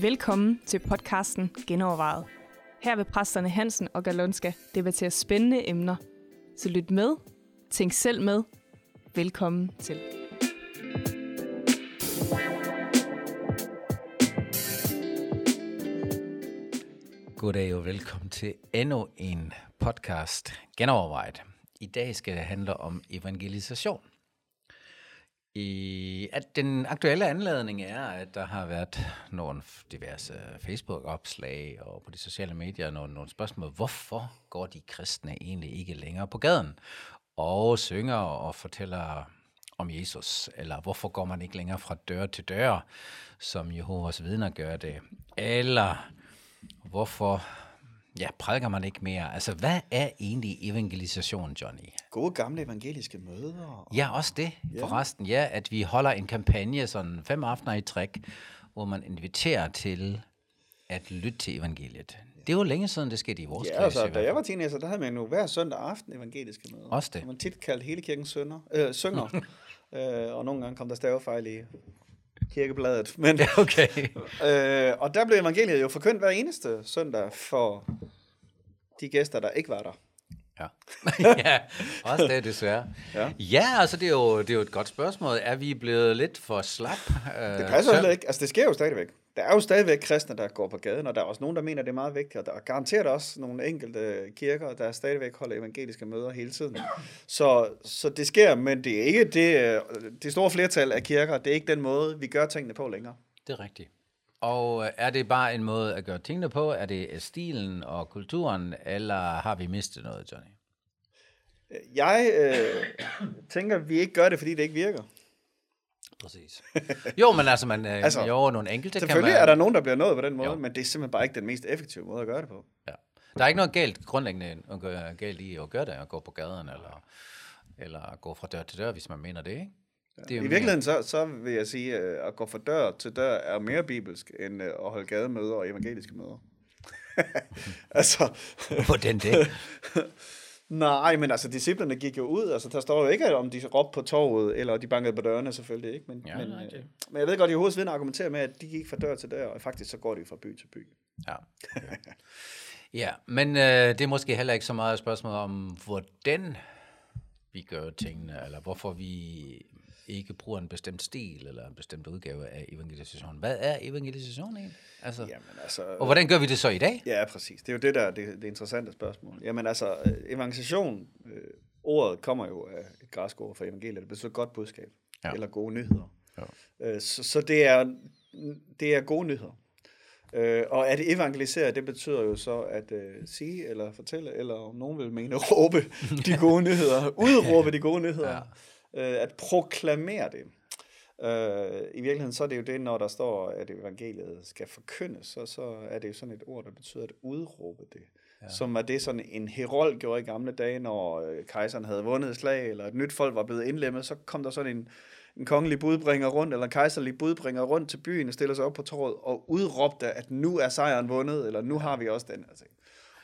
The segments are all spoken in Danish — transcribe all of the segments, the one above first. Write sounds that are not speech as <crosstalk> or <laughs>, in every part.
Velkommen til podcasten Genovervejet. Her vil præsterne Hansen og Galonska debattere spændende emner. Så lyt med, tænk selv med. Velkommen til. Goddag og velkommen til endnu en podcast Genovervejet. I dag skal det handle om evangelisation. I, at den aktuelle anledning er, at der har været nogle diverse Facebook-opslag og på de sociale medier nogle, nogle spørgsmål. Hvorfor går de kristne egentlig ikke længere på gaden og synger og fortæller om Jesus? Eller hvorfor går man ikke længere fra dør til dør, som Jehovas vidner gør det? Eller hvorfor ja, prædiker man ikke mere? Altså, hvad er egentlig evangelisation, Johnny? Gode gamle evangeliske møder. Ja, også det, forresten. Ja, at vi holder en kampagne sådan fem aftener i træk, hvor man inviterer til at lytte til evangeliet. Det var længe siden, det skete i vores Ja, klasse. altså, da jeg var teenager, der havde man jo hver søndag aften evangeliske møder. Også det. Og man tit kaldt hele kirken sønder, øh, synger. <laughs> øh, og nogle gange kom der stavefejl i kirkebladet. <laughs> Men, Okay. øh, og der blev evangeliet jo forkyndt hver eneste søndag for de gæster, der ikke var der. Ja. <laughs> ja, også det desværre. Ja. Ja, altså det er, jo, det er jo et godt spørgsmål. Er vi blevet lidt for slap? Øh, Det passer heller ikke. Altså, det sker jo stadigvæk. Der er jo stadigvæk kristne, der går på gaden, og der er også nogen, der mener, det er meget vigtigt, og der er garanteret også nogle enkelte kirker, der stadigvæk holder evangeliske møder hele tiden. Så, så det sker, men det er ikke det, øh, det store flertal af kirker, det er ikke den måde, vi gør tingene på længere. Det er rigtigt. Og øh, er det bare en måde at gøre tingene på? Er det stilen og kulturen, eller har vi mistet noget, Johnny? Jeg øh, tænker, at vi ikke gør det, fordi det ikke virker. Præcis. Jo, men altså, man, altså Altså, jo, nogle enkelte kan Selvfølgelig man... er der nogen, der bliver nået på den måde, Jo. men det er simpelthen bare ikke den mest effektive måde at gøre det på. Ja. Der er ikke noget galt, grundlæggende galt i at gøre det, at gå på gaden, eller, eller gå fra dør til dør, hvis man mener det, ikke? Det er jo I virkeligheden så, så vil jeg sige, at at gå fra dør til dør er mere bibelsk, end øh, at holde gademøder og evangeliske møder. <laughs> altså, Mere, hvordan det? Nej, men altså, disciplerne gik jo ud, altså, der står jo ikke, om de råbte på torvet, eller de bankede på dørene, selvfølgelig ikke, men, Ja, men, nej, øh, det- men jeg ved godt, at Jehovas vidner argumenterer med, at de gik fra dør til dør, og faktisk så går de fra by til by. Ja. ja, men øh, det er måske heller ikke så meget et spørgsmål om, hvordan vi gør tingene, eller hvorfor vi ikke bruger en bestemt stil, eller en bestemt udgave af evangelisation. Hvad er evangelisation egentlig? Altså, Jamen altså, og hvordan gør vi det så i dag? Ja, præcis. Det er jo det, der er det, det interessante spørgsmål. Jamen altså, øh, evangelisation, øh, ordet kommer jo af et græsk ord for evangeliet, det betyder godt budskab, ja. eller gode nyheder. Ja. Øh, så, så det er, det er gode nyheder. Øh, og at evangelisere, det betyder jo så at øh, sige eller fortælle, eller om nogen vil mene, <laughs> råbe de gode nyheder, udråbe de gode nyheder, ja. Øh, at proklamere det. Øh, I virkeligheden så er det jo det, når der står, at evangeliet skal forkyndes, så, så er det jo sådan et ord, der betyder at udråbe det. Ja. Som er det, sådan en herold gjorde i gamle dage, når øh, kejseren havde vundet et slag, eller et nyt folk var blevet indlemmet, så kom der sådan en, en kongelig budbringer rundt, eller en kejserlig budbringer rundt til byen, og stiller sig op på torvet og udråbte, at nu er sejren vundet, eller nu har vi også den her ting.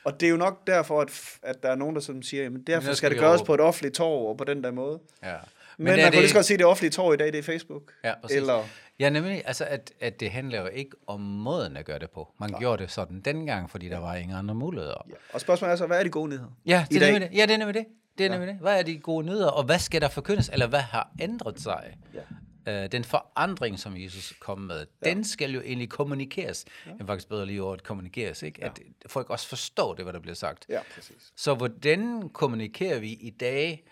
Og det er jo nok derfor, at, at der er nogen, der sådan siger, jamen derfor der skal, skal det gøres råbe. på et offentligt torv og på den der måde. Ja. Men, Men man kan lige så godt at det offentlige torv i dag, det er Facebook. Ja, præcis. Eller, Ja, nemlig, altså, at, at det handler jo ikke om måden at gøre det på. Man Nej. gjorde det sådan dengang, fordi der var ingen andre muligheder. ja. Og spørgsmålet er så, hvad er de gode nyheder? Ja, det er nemlig det. Ja, det er nemlig det. Det er nemlig det. Hvad er de gode nyheder, og hvad skal der forkyndes, eller hvad har ændret sig? Ja. Øh, den forandring, som Jesus kom med, ja. den skal jo egentlig kommunikeres. Ja. Jeg faktisk bedre lige ordet kommunikeres, ikke? At folk også forstår det, hvad der bliver sagt. Ja, præcis. Så hvordan kommunikerer vi i dag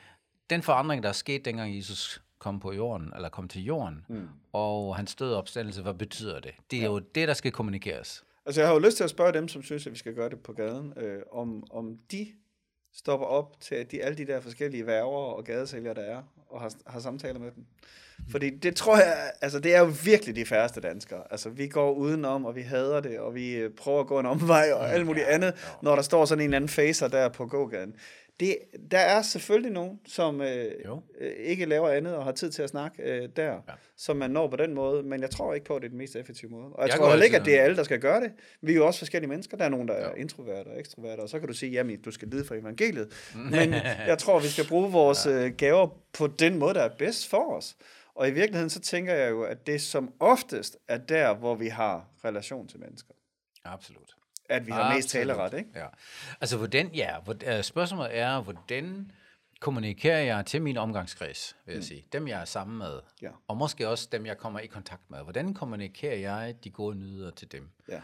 den forandring, der er sket, dengang Jesus kom på jorden, eller kom til jorden, mm. og hans døde opstandelse, hvad betyder det? Det er ja. jo det, der skal kommunikeres. Altså, jeg har jo lyst til at spørge dem, som synes, at vi skal gøre det på gaden, øh, om, om de stopper op til at de, alle de der forskellige værger og gadesælgere, der er, og har, har samtaler med dem. Fordi det tror jeg, altså det er jo virkelig de færreste danskere. Altså vi går udenom, og vi hader det, og vi øh, prøver at gå en omvej og alt muligt andet, når der står sådan en anden facer der på gågaden. Det, der er selvfølgelig nogen, som øh, Jo. øh, ikke laver andet og har tid til at snakke øh, der, ja. Som man når på den måde, men jeg tror ikke på, at det er den mest effektive måde. Og jeg, Jeg tror heller ikke, at det er alle, der skal gøre det. Vi er jo også forskellige mennesker. Der er nogen, der er Jo. introverter og ekstroverter, og så kan du sige, jamen, du skal lide for evangeliet. Men jeg tror, vi skal bruge vores ja. gaver på den måde, der er bedst for os. Og i virkeligheden, så tænker jeg jo, at det som oftest er der, hvor vi har relation til mennesker. Absolut. At vi har mest Absolut. taleret, ikke? Ja. Altså, hvordan, ja, øh, spørgsmålet er, hvordan kommunikerer jeg til min omgangskreds, vil jeg sige. Dem, jeg er sammen med. Mm. Ja. Og måske også dem, jeg kommer i kontakt med. Hvordan kommunikerer jeg de gode nyheder til dem? Ja.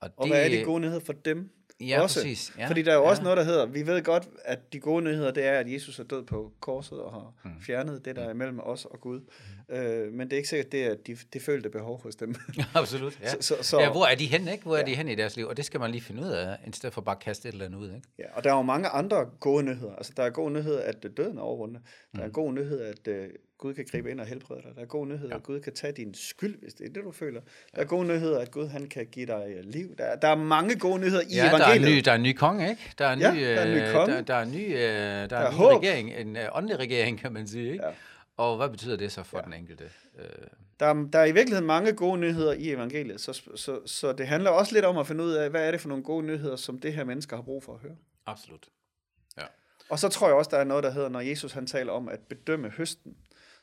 Og, Og hvad er de gode nyheder for dem? Ja, også? præcis. Ja, Fordi der er jo ja. også noget, der hedder, vi ved godt, at de gode nyheder, det er, at Jesus er død på korset og har Mm. fjernet det, der er imellem os og Gud. Øh, men det er ikke sikkert, det er de, det følte behov hos dem. <laughs> Absolut, ja. Så- så- så- ja. Hvor er de hen, ikke? Hvor er de hen i deres liv? Og det skal man lige finde ud af, i stedet for bare at kaste et eller andet ud, ikke? ja, og der er jo mange andre gode nyheder. Altså, der er god nyhed, at øh, døden er overvundet. Der er en god nyhed, at uh, Gud kan gribe ind og helbrede dig. Der er god nyhed, ja. at Gud kan tage din skyld, hvis det er det, du føler. Der er god nyhed, at Gud han kan give dig øh, liv. Der, er- der er mange gode nyheder i Ja, der er, en evangeliet. ny, der er en ny konge, ikke? Der er en Ja, ny, der er en ny øh, konge. Der, der er en ny, øh, der er er en ny håb. regering, en uh, åndelig regering, kan man sige, ikke? Ja. Og hvad betyder det så for ja. den enkelte? Øh, Der er, der er i virkeligheden mange gode nyheder i evangeliet, så, så, så det handler også lidt om at finde ud af, hvad er det for nogle gode nyheder, som det her mennesker har brug for at høre. absolut. Ja. Og så tror jeg også, der er noget, der hedder, når Jesus han taler om at bedømme høsten,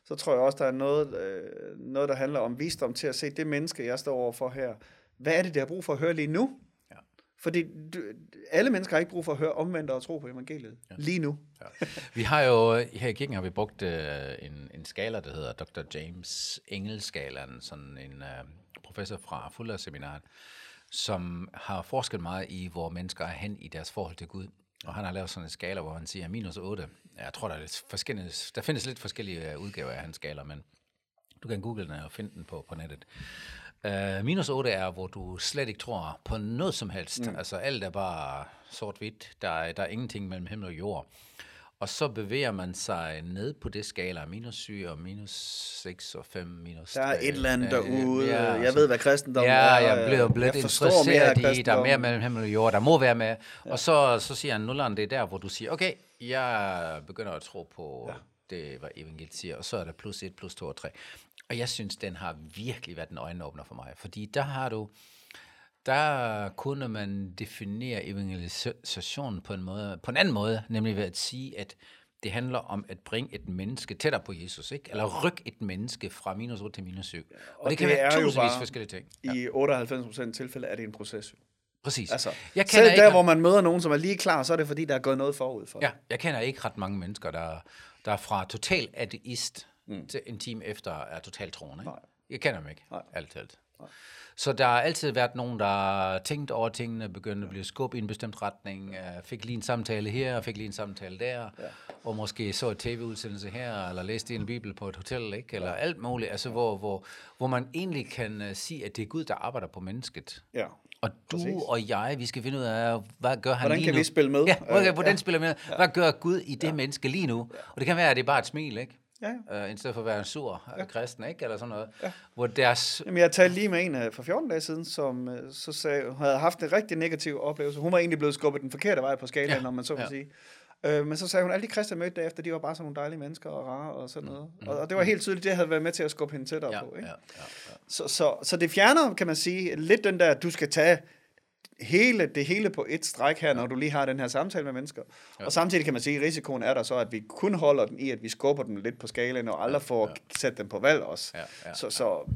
så tror jeg også, der er noget, øh, noget der handler om visdom til at se det menneske, jeg står overfor her. Hvad er det, det har brug for at høre lige nu? Ja. Fordi du, alle mennesker har ikke brug for at høre omvendt og tro på evangeliet ja. lige nu. Ja. Vi har jo, her i kirken har vi brugt øh, en, en skala, der hedder Dr. James Engel-skalaen, sådan en øh, professor fra Fuller Seminaret, som har forsket meget i, hvor mennesker er hen i deres forhold til Gud. Og han har lavet sådan en skala, hvor han siger minus 8. Jeg tror, der, er lidt forskellige, der findes lidt forskellige øh, udgaver af hans skala, men du kan google den og finde den på, på nettet. Uh, minus 8 er, hvor du slet ikke tror på noget som helst. Mm. Altså alt er bare sort-hvidt. Der er, der er ingenting mellem himmel og jord. Og så bevæger man sig ned på det skala, minus 7 og minus 6 og 5, minus Der er 3. et eller andet Ja, derude. ja, jeg altså- ved, hvad kristendom Ja, er. jeg blev blevet jeg mere interesseret i, der er mere mellem himmel og jord, der må være med. Ja. Og så, så siger han, nulleren, det er der, hvor du siger, okay, jeg begynder at tro på ja. det, hvad evangeliet siger, og så er der plus 1, plus 2 og 3. Og jeg synes, den har virkelig været en øjenåbner for mig, fordi der har du, der kunne man definere evangelisation på en, måde, på en anden måde, nemlig ved at sige, at det handler om at bringe et menneske tættere på Jesus, ikke? Eller rykke et menneske fra minus 8 til minus 7. Og, og det kan det være tusindvis forskellige ting. I 98% af tilfælde er det en proces. Præcis. Altså, jeg selv kender der, ikke, hvor man møder nogen, som er lige klar, så er det fordi, der er gået noget forud for. ja, jeg kender ikke ret mange mennesker, der, der er fra total ateist mm. til en time efter er total troende. Ikke? Nej. Jeg kender dem ikke, Nej. alt talt. Så der har altid været nogen, der har tænkt over tingene, begyndte at blive skubbet i en bestemt retning, øh, fik lige en samtale her, og fik lige en samtale der, ja. og måske så et tv-udsendelse her, eller læste en bibel på et hotel, ikke? eller alt muligt, altså hvor, hvor, hvor man egentlig kan uh, sige, at det er Gud, der arbejder på mennesket. ja. Og du Præcis. og jeg, vi skal finde ud af, hvad gør han Hvordan lige kan nu? vi spille med? Ja, hvordan, Øh, hvordan ja. spiller med? Hvad gør Gud i det ja. menneske lige nu? Og det kan være, at det er bare et smil, ikke? Ja, ja. Uh, i stedet for at være en sur ja. kristen, ikke? Eller sådan noget. Ja. Hvor deres... Jamen, jeg talte lige med en øh, for 14 dage siden, som øh, så sagde, havde haft en rigtig negativ oplevelse. Hun var egentlig blevet skubbet den forkerte vej på skalaen, Ja, når man så vil ja. sige. Øh, men så sagde hun, alle de kristne mødte derefter, de var bare sådan nogle dejlige mennesker og rare og sådan noget. Mm. Og, og det var helt tydeligt, det havde været med til at skubbe hende tættere Ja, på. Ikke? ja, ja, ja. Så, så, så det fjerner, kan man sige, lidt den der, du skal tage hele, det hele på et stræk her, når du lige har den her samtale med mennesker. Ja. Og samtidig kan man sige, at risikoen er der så, at vi kun holder den i, at vi skubber den lidt på skalaen, og aldrig får ja. sat den på valg også. Ja, ja, så, så,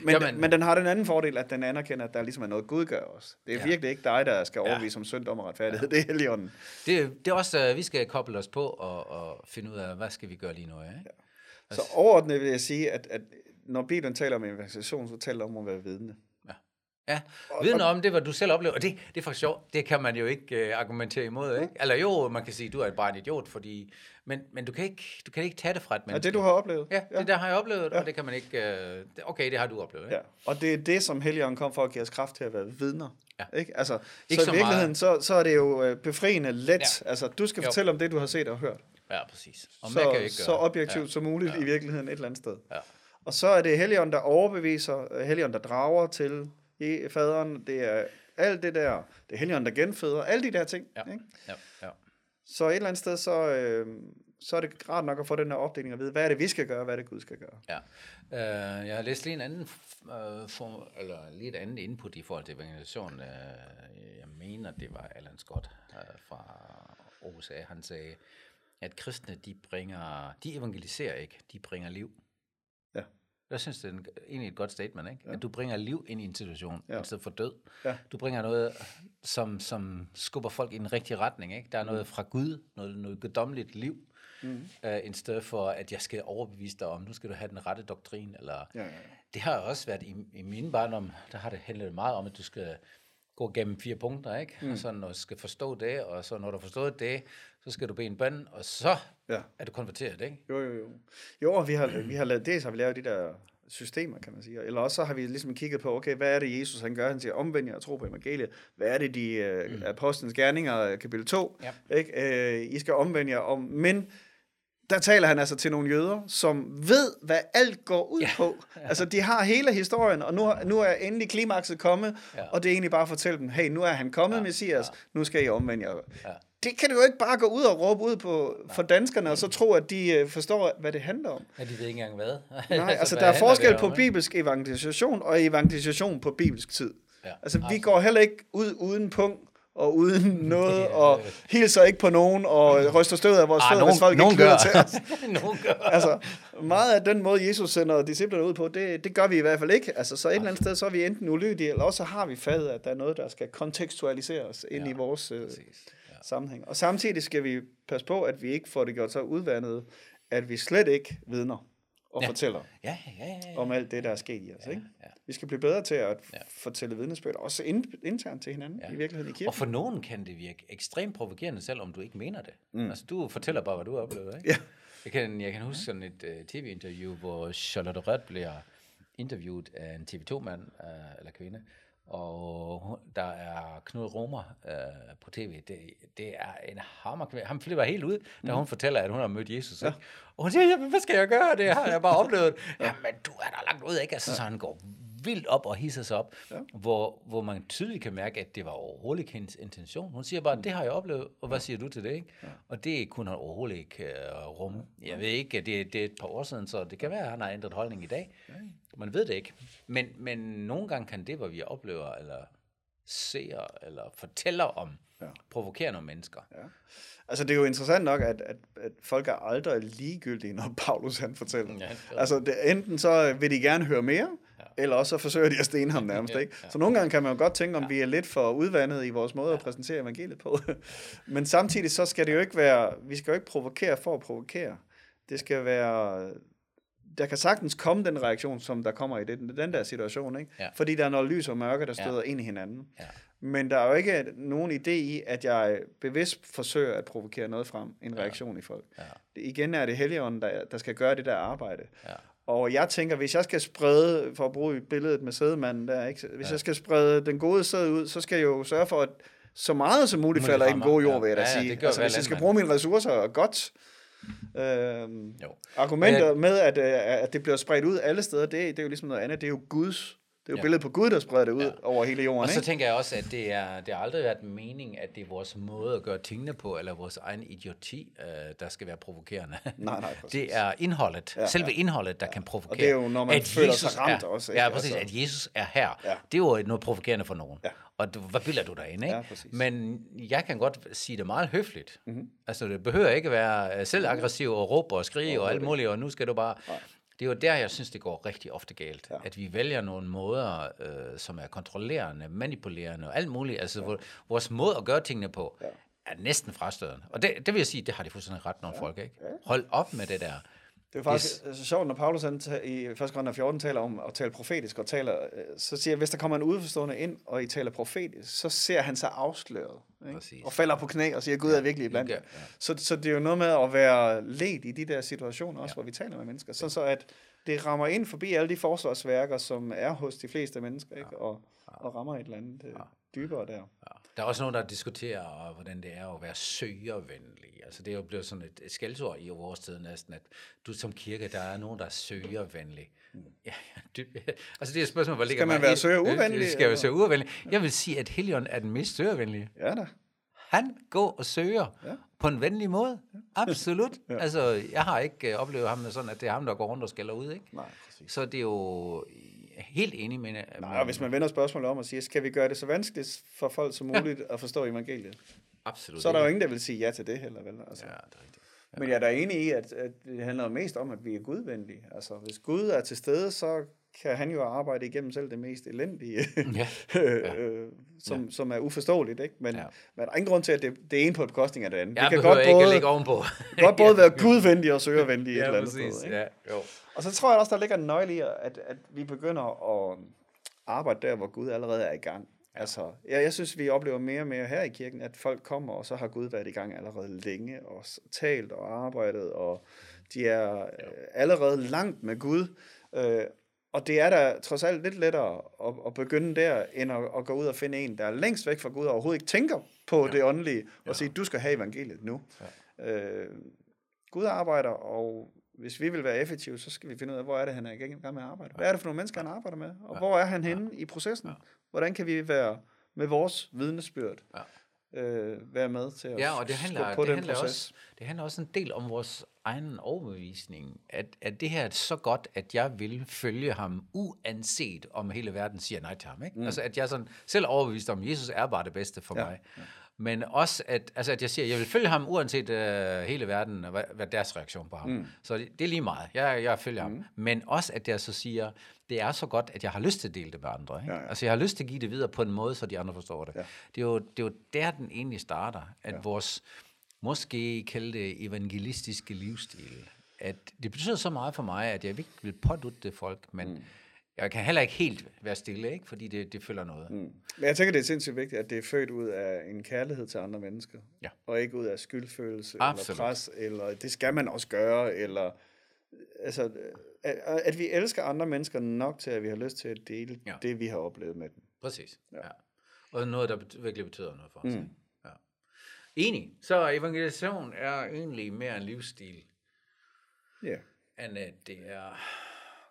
men, Jamen- men den har den anden fordel, at den anerkender, at der ligesom er noget Gud gør os. Det er Ja. ja. virkelig ikke dig, der skal Ja. overvise om synd om retfærdighed. Ja. <laughs> Det er Helligånden. Det, det er også, uh, vi skal koble os på og, og finde ud af, hvad skal vi gøre lige nu, ikke? Ja. Så overordnet vil jeg sige, at, at når Bibelen taler om evangelisation, så taler om at være vidne. Ja, viden om det, hvad du selv oplever, og det, det er faktisk sjovt, det kan man jo ikke uh, argumentere imod, ikke? Eller jo, man kan sige, du er bare en idiot, fordi, men, men du, kan ikke, du kan ikke tage det fra et menneske. det, du har oplevet? Ja, det der har jeg oplevet, ja. og det kan man ikke, det- okay, det har du oplevet, ikke? Ja, og det er det, som Helligånden kom for at give os kraft til at være vidner. Ja. Ikke? Altså, Ikke så, så i virkeligheden, så, så er det jo øh, befriende let. Ja. Altså, du skal Jo. fortælle om det, du har set og hørt. Ja, præcis. Og så, kan ikke gøre. så objektivt ja. som muligt i virkeligheden et eller andet sted. Ja. Og så er det Helligånden, der overbeviser, øh, Helligånden, der drager til i faderen. Det er alt det der. Det er Helligånden, der genføder. Alle de der ting. Ja. Ikke? Ja, ja. Så et eller andet sted, så, øh, så er det rart nok at få den her opdeling og vide, hvad er det, vi skal gøre, hvad er det, Gud skal gøre. Ja. Uh, jeg har læst lige en anden, uh, form, eller lige et andet input i forhold til evangelisation. Uh, jeg mener, det var Alan Scott uh, fra USA. Han sagde, at kristne, de bringer, de evangeliserer ikke, de bringer liv. Jeg synes, det er en, egentlig et godt statement, ikke? Ja. At du bringer liv ind i en situation, Ja. i stedet for død. Ja. Du bringer noget, som, som skubber folk i en rigtig retning, ikke? Der er noget fra Gud, noget, noget guddommeligt liv, mm. uh, i stedet for, at jeg skal overbevise dig om, nu skal du have den rette doktrin, eller... Ja, ja, ja. Det har også været i, i min barndom, der har det handlet meget om, at du skal gå gennem fire punkter, ikke? Mm. Og så når du skal forstå det, og så når du har forstået det, så skal du bede en bøn, og så Ja. er du konverteret, ikke? Jo, jo, jo. Jo, og vi har, vi har lavet, dels har vi lavet de der systemer, kan man sige. Eller også så har vi ligesom kigget på, okay, hvad er det, Jesus han gør? Han siger, omvend jer og tro på evangeliet. Hvad er det, de uh, mm. apostlenes gerninger, kapitel 2? Ja. Ikke? Uh, I skal omvende jer om. Men der taler han altså til nogle jøder, som ved, hvad alt går ud ja. på. <laughs> Altså, de har hele historien, og nu, nu er endelig klimakset kommet. Ja. og det er egentlig bare at fortælle dem, hey, nu er han kommet, ja. Messias, ja. nu skal I omvende jer. Ja. Det kan du jo ikke bare gå ud og råbe ud på for danskerne, og så tro, at de øh, forstår, hvad det handler om. Ja, de ved ikke engang hvad. Nej, <laughs> altså hvad der er forskel på om, ikke? bibelsk evangelisation og evangelisation på bibelsk tid. Ja, Altså vi absolut. går heller ikke ud uden punkt og uden <laughs> noget, og hilser ikke på nogen, og ryster støvet af vores fødder, hvis folk nogen ikke gør. til os. <laughs> nogen gør. Altså, meget af den måde, Jesus sender disciplerne ud på, det, det gør vi i hvert fald ikke. Altså, så et eller andet sted, så er vi enten ulydige, eller også har vi fattet, at der er noget, der skal kontekstualiseres ind Ja, i vores øh, Præcis. Sammenhæng. Og samtidig skal vi passe på, at vi ikke får det gjort så udvandet, at vi slet ikke vidner og ja. Fortæller Ja, ja, ja, ja. om alt det, der er sket i os. Ikke? ja. Vi skal blive bedre til at Ja. fortælle vidnesbyrd, også ind, internt til hinanden, Ja. i virkeligheden i kirken. Og for nogen kan det virke ekstremt provokerende, selvom du ikke mener det. Mm. Altså, du fortæller bare, hvad du har oplevet, ikke? Ja. Jeg kan, jeg kan huske sådan et uh, tv-interview, hvor Charlotte Rødt bliver interviewet af en TV2-mand, uh, eller kvinde, og der er Knud Romer uh, på tv. Det, det er en hammer. Han flipper helt ud, da hun fortæller, at hun har mødt Jesus. Ikke? Og hun siger, jamen, hvad skal jeg gøre? Det har jeg bare oplevet. Jamen, du er der langt ud, ikke? Altså, så han går vildt op og hisser sig op, ja. hvor, hvor man tydeligt kan mærke, at det var overhovedet ikke hendes intention. Hun siger bare, det har jeg oplevet, og hvad siger du til det? Ikke? Ja. Og det kunne han overhovedet ikke uh, rumme. Jeg ved ikke, det, det er et par år siden, så det kan være, at han har ændret holdning i dag. Man ved det ikke. Men, men nogle gange kan det, hvor vi oplever, eller ser, eller fortæller om, ja. provokere nogle mennesker. Ja. Altså, det er jo interessant nok, at, at, at folk er aldrig ligegyldige, når Paulus han fortæller. Ja, Ja, det altså, det, enten så vil de gerne høre mere, ja. Eller også så forsøger de at stene ham nærmest. <laughs> Ikke? Så nogle gange kan man jo godt tænke, om ja. vi er lidt for udvandet i vores måde ja. at præsentere evangeliet på. <laughs> Men samtidig så skal det jo ikke være, vi skal jo ikke provokere for at provokere. Det skal være, der kan sagtens komme den reaktion, som der kommer i den, den der situation. Ikke? Ja. Fordi der er noget lys og mørke, der Ja. støder ind i hinanden. Ja. Men der er jo ikke nogen idé i, at jeg bevidst forsøger at provokere noget frem, en reaktion i folk. Ja. Det, igen er det Helligånden, der, der skal gøre det der arbejde. Ja. Og jeg tænker, hvis jeg skal sprede, for at bruge billedet med sædemanden der, ikke? hvis ja. jeg skal sprede den gode sæd ud, så skal jeg jo sørge for, at så meget som muligt falder i den rammer. gode jord, Ja. vil jeg da Ja, ja, sige. gør altså, hvis jeg skal bruge mine ressourcer godt, øhm, Jo. argumenter med, at, øh, at det bliver spredt ud alle steder, det, det er jo ligesom noget andet. Det er jo Guds, det er jo Ja. billedet på Gud, der spreder det ud Ja. over hele jorden. Og så ikke? tænker jeg også, at det, er, det har aldrig været mening, at det er vores måde at gøre tingene på, eller vores egen idioti, øh, der skal være provokerende. Nej, nej, <laughs> præcis. Det er indholdet, Ja, selve ja. indholdet, der ja. kan provokere. Og det er jo, når man At føler Jesus sig ramt er, også, ikke? Ja, præcis. Altså- At Jesus er her. Ja. Det er jo noget provokerende for nogen. Ja. Og du, hvad bilder du dig ind, ikke? Ja, præcis. Men jeg kan godt sige det meget høfligt. Mhm. Mm-hmm. Altså, det behøver ikke være øh, selv aggressiv og råbe og skrige og alt muligt, og nu skal du bare... Det er jo der, jeg synes, det går rigtig ofte galt. Ja. At vi vælger nogle måder, øh, som er kontrollerende, manipulerende og alt muligt. Altså, ja. vores måde at gøre tingene på, ja. er næsten frastødende. Og det, det vil jeg sige, det har de fuldstændig ret nogle ja. folk, ikke? Hold op med det der. Det er faktisk yes. så sjovt, når Paulus han i 1. Korinther 14 taler om at tale profetisk, og taler, øh, så siger hvis der kommer en udforstående ind, og I taler profetisk, så ser han sig afsløret, ikke? Præcis. og falder på knæ og siger, Gud er virkelig iblandt ja, ja. Så, så det er jo noget med at være led i de der situationer, også ja. hvor vi taler med mennesker, så, så at det rammer ind forbi alle de forsvarsværker, som er hos de fleste mennesker, ikke? Og, og rammer et eller andet øh, dybere der. Ja. Der er også nogen, der diskuterer, øh, hvordan det er at være søgervenlig. Altså, det er jo blevet sådan et, et skældsord i vores tid næsten, at du som kirke, der er nogen, der er søgervenlig. Ja, ja, <laughs> dyb, altså det er et spørgsmål, hvor ligger man mig være ind? søgervenlig, Skal være eller? søgervenlig? Jeg vil sige, at Helion er den mest søgervenlige. Ja da. Han går og søger, ja. På en venlig måde. <laughs> Absolut. ja. Altså, jeg har ikke uh, oplevet ham med sådan, at det er ham, der går rundt og skælder ud, ikke? Nej, præcis. Så det er jo helt enig med... Nej, og hvis man vender spørgsmålet om og siger, skal vi gøre det så vanskeligt for folk som muligt ja. at forstå evangeliet? Absolut. Så er der jo ingen, der vil sige ja til det heller, vel? Altså. Ja, det er rigtigt. Men jeg er da enig i, at, at det handler mest om, at vi er gudvenlige. Altså, hvis Gud er til stede, så kan han jo arbejde igennem selv det mest elendige, Ja. <laughs> øh, som, ja. som er uforståeligt. Ikke? Men, Ja. ja. men der er ingen grund til, at det, det ene på bekostning af det andet. Jeg vi kan godt ikke både, lægge ovenpå. godt <laughs> både være gudvenlige og søgervenlige et ja, eller andet præcis. sted. Ikke? Ja, jo. Og så tror jeg også, der ligger en nøgle i, at, at vi begynder at arbejde der, hvor Gud allerede er i gang. Ja. Altså, jeg, jeg synes, vi oplever mere og mere her i kirken, at folk kommer, og så har Gud været i gang allerede længe, og talt og arbejdet, og de er øh, allerede langt med Gud. Øh, og det er da trods alt lidt lettere at, at begynde der, end at, at gå ud og finde en, der er længst væk fra Gud, og overhovedet ikke tænker på ja. det åndelige, og Ja. sige, du skal have evangeliet nu. Ja. Øh, Gud arbejder, og hvis vi vil være effektive, så skal vi finde ud af, hvor er det, han er i gang med at arbejde. Hvad er det for nogle mennesker, han arbejder med? Og hvor er han henne i processen? Hvordan kan vi være med vores vidnesbyrd Ja. øh, være med til at Ja, og det handler, på det, den handler proces? også, det handler også en del om vores egen overbevisning. At, at det her er så godt, at jeg vil følge ham, uanset om hele verden siger nej til ham. Ikke? Mm. Altså, at jeg sådan selv overbevist om, at Jesus er bare det bedste for Ja, ja. Men også, at, altså, at jeg siger, at jeg vil følge ham, uanset uh, hele verden, og hvad, hvad deres reaktion på ham. Mm. Så det, det er lige meget. Jeg, jeg følger mm. ham. Men også, at jeg så siger, det er så godt, at jeg har lyst til at dele det med andre. Ikke? Ja, ja. Altså, jeg har lyst til at give det videre på en måde, så de andre forstår det. Ja. Det, er jo, det er jo der, den egentlig starter. At ja. vores, måske kalde det evangelistiske livsstil, at det betyder så meget for mig, at jeg ikke vil pådutte det folk, men mm. Jeg kan heller ikke helt være stille, ikke? fordi det, det følger noget. Mm. Men jeg tænker, det er sindssygt vigtigt, at det er født ud af en kærlighed til andre mennesker. Ja. Og ikke ud af skyldfølelse Absolut. eller pres, eller det skal man også gøre, eller altså, at, at vi elsker andre mennesker nok til, at vi har lyst til at dele Ja. det, vi har oplevet med dem. Præcis. Ja. ja. Og noget, der bet- virkelig betyder noget for os. Mm. Ja. Enig. Så evangelisation er egentlig mere en livsstil, Ja. end at det er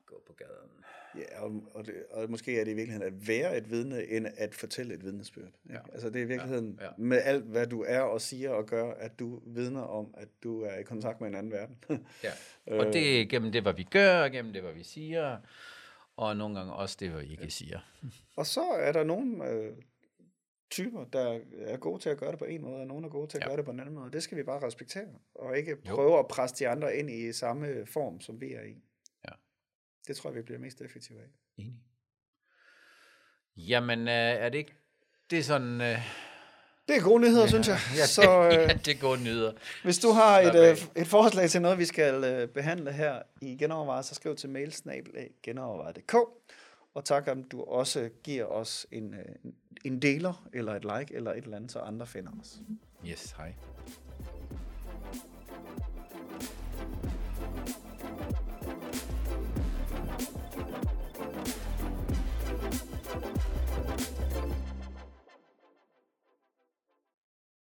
gå på gaden. Ja, og, og, det, og måske er det i virkeligheden at være et vidne, end at fortælle et vidnesbyrd. Ikke? Ja. Altså det er i virkeligheden Ja, ja, ja. ja. med alt, hvad du er og siger og gør, at du vidner om, at du er i kontakt med en anden verden. <laughs> Ja. Og det er gennem det, hvad vi gør, gennem det, hvad vi siger, og nogle gange også det, hvad vi ikke siger. <laughs> og så er der nogle øh, typer, der er gode til at gøre det på en måde, og nogle er gode til at Ja. ja. gøre det på en anden måde. Det skal vi bare respektere, og ikke Jo. prøve at presse de andre ind i samme form, som vi er i. Ja. Det tror jeg, vi bliver mest effektive af. Enig. Jamen, øh, er det ikke... Det er sådan... Øh, Det er gode nyheder, ja. synes jeg. <laughs> ja, Så ja, øh, det går nyder. hvis du har et, øh, et forslag til noget, vi skal øh, behandle her i Genovervejet, så skriv til mailsnabel.genovervejet.dk og tak, om du også giver os en, øh, en deler, eller et like, eller et eller andet, så andre finder os. Yes, hej.